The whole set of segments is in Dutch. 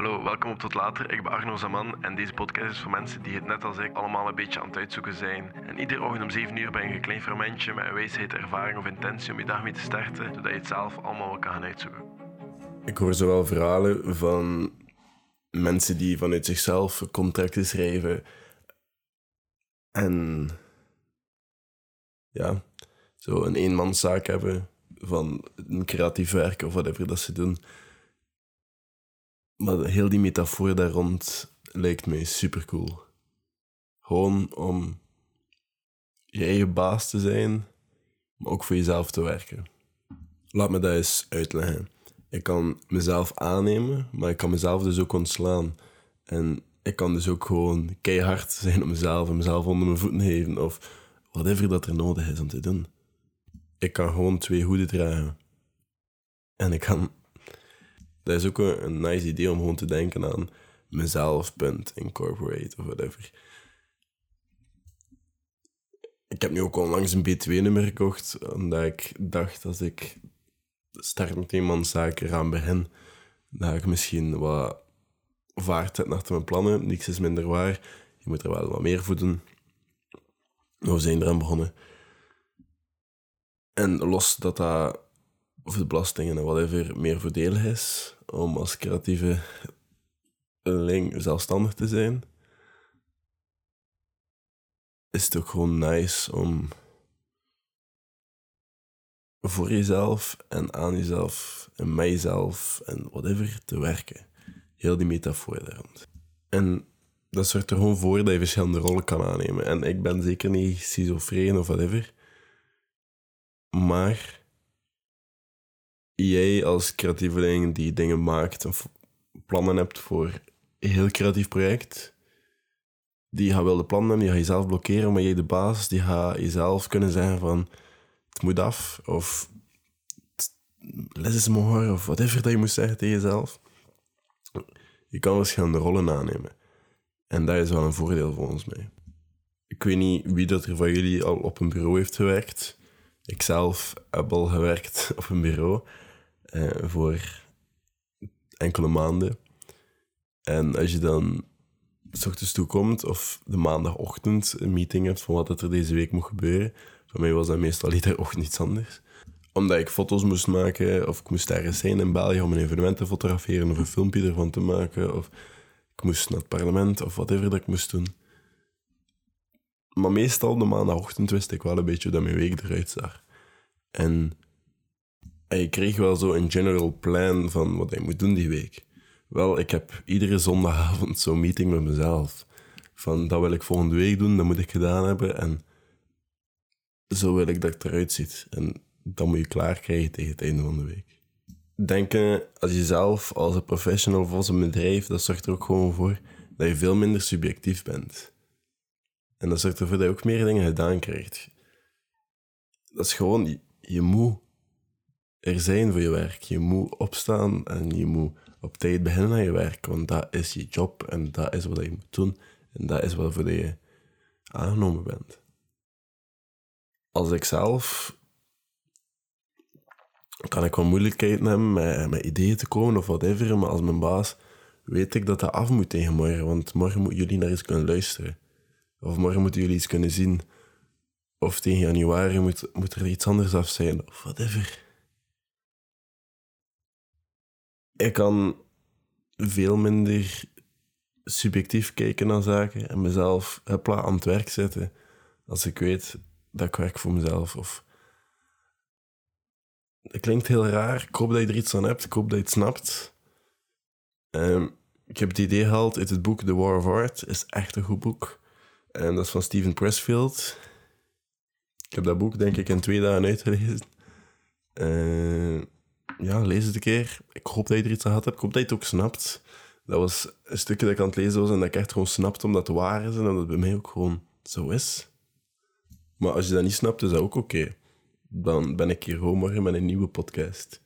Hallo, welkom op Tot Later. Ik ben Arno Zaman en deze podcast is voor mensen die het net als ik allemaal een beetje aan het uitzoeken zijn. En iedere ochtend om 7 uur ben je een klein fermentje met een wijsheid, ervaring of intentie om je dag mee te starten, zodat je het zelf allemaal wel kan gaan uitzoeken. Ik hoor zowel verhalen van mensen die vanuit zichzelf contracten schrijven en ja, zo een eenmanszaak hebben van een creatief werk of whatever dat ze doen. Maar heel die metafoor daar rond lijkt mij super cool. Gewoon om je eigen baas te zijn, maar ook voor jezelf te werken. Laat me dat eens uitleggen. Ik kan mezelf aannemen, maar ik kan mezelf dus ook ontslaan. En ik kan dus ook gewoon keihard zijn op mezelf en mezelf onder mijn voeten geven of whatever dat er nodig is om te doen. Ik kan gewoon twee hoeden dragen. En ik kan dat is ook een, nice idee om gewoon te denken aan mezelf, punt, incorporate of whatever. Ik heb nu ook onlangs een B2-nummer gekocht, omdat ik dacht als ik start met eenmanszaken aan begin, dat ik misschien wat vaart zet naar mijn plannen. Niks is minder waar. Je moet er wel wat meer voor doen. We zijn eraan begonnen. En los dat dat of de belastingen en whatever meer voordelig is om als creatieve zelfstandig te zijn, is het ook gewoon nice om voor jezelf en aan jezelf en met jezelf en whatever te werken. Heel die metafoor daar rond. En dat zorgt er gewoon voor dat je verschillende rollen kan aannemen. En ik ben zeker niet schizofreen of whatever. Maar jij als creatieveling die dingen maakt of plannen hebt voor een heel creatief project, die gaat wel de plannen hebben, die gaat jezelf blokkeren, maar jij de baas, die gaat jezelf kunnen zeggen van het moet af, of les is more, of whatever dat je moet zeggen tegen jezelf. Je kan verschillende rollen aannemen. En dat is wel een voordeel voor ons mee. Ik weet niet wie dat er van jullie al op een bureau heeft gewerkt. Ikzelf heb al gewerkt op een bureau uh, voor enkele maanden. En als je dan s ochtends toe komt of de maandagochtend een meeting hebt van wat er deze week moet gebeuren, voor mij was dat meestal iedere ochtend iets anders. Omdat ik foto's moest maken of ik moest ergens zijn in België om een evenement te fotograferen of een filmpje ervan te maken of ik moest naar het parlement of whatever dat ik moest doen. Maar meestal de maandagochtend wist ik wel een beetje hoe dat mijn week eruit zag. En je kreeg wel zo een general plan van wat hij moet doen die week. Wel, ik heb iedere zondagavond zo'n meeting met mezelf. Van dat wil ik volgende week doen, dat moet ik gedaan hebben. En zo wil ik dat eruit ziet. En dat moet je klaar krijgen tegen het einde van de week. Denken als jezelf, als een professional of als een bedrijf, dat zorgt er ook gewoon voor dat je veel minder subjectief bent. En dat zorgt ervoor dat je ook meer dingen gedaan krijgt. Dat is gewoon, je, je moet er zijn voor je werk. Je moet opstaan en je moet op tijd beginnen aan je werk, want dat is je job en dat is wat je moet doen en dat is waarvoor je aangenomen bent. Als ik zelf kan ik wel moeilijkheden hebben met, met ideeën te komen of whatever, maar als mijn baas weet ik dat dat af moet tegen morgen, want morgen moeten jullie naar iets kunnen luisteren. Of morgen moeten jullie iets kunnen zien. Of tegen januari moet, moet er iets anders af zijn, of whatever. Ik kan veel minder subjectief kijken naar zaken en mezelf hopla, aan het werk zetten als ik weet dat ik werk voor mezelf. Of... Het klinkt heel raar. Ik hoop dat je er iets aan hebt. Ik hoop dat je het snapt. Ehm, ik heb het idee gehaald uit het boek The War of Art. is echt een goed boek. En dat is van Steven Pressfield. Ik heb dat boek denk ik in twee dagen uitgelezen. Uh, ja, lees het een keer. Ik hoop dat je er iets aan had hebt. Ik hoop dat je het ook snapt. Dat was een stukje dat ik aan het lezen was en dat ik echt gewoon snapte omdat het waar is en dat het bij mij ook gewoon zo is. Maar als je dat niet snapt, is dat ook oké. Dan ben ik hier gewoon morgen met een nieuwe podcast.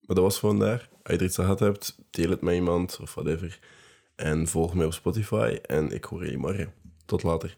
Maar dat was vandaar. Als je er iets aan gehad hebt, deel het met iemand of whatever. En volg mij op Spotify en ik hoor je morgen. Tot later.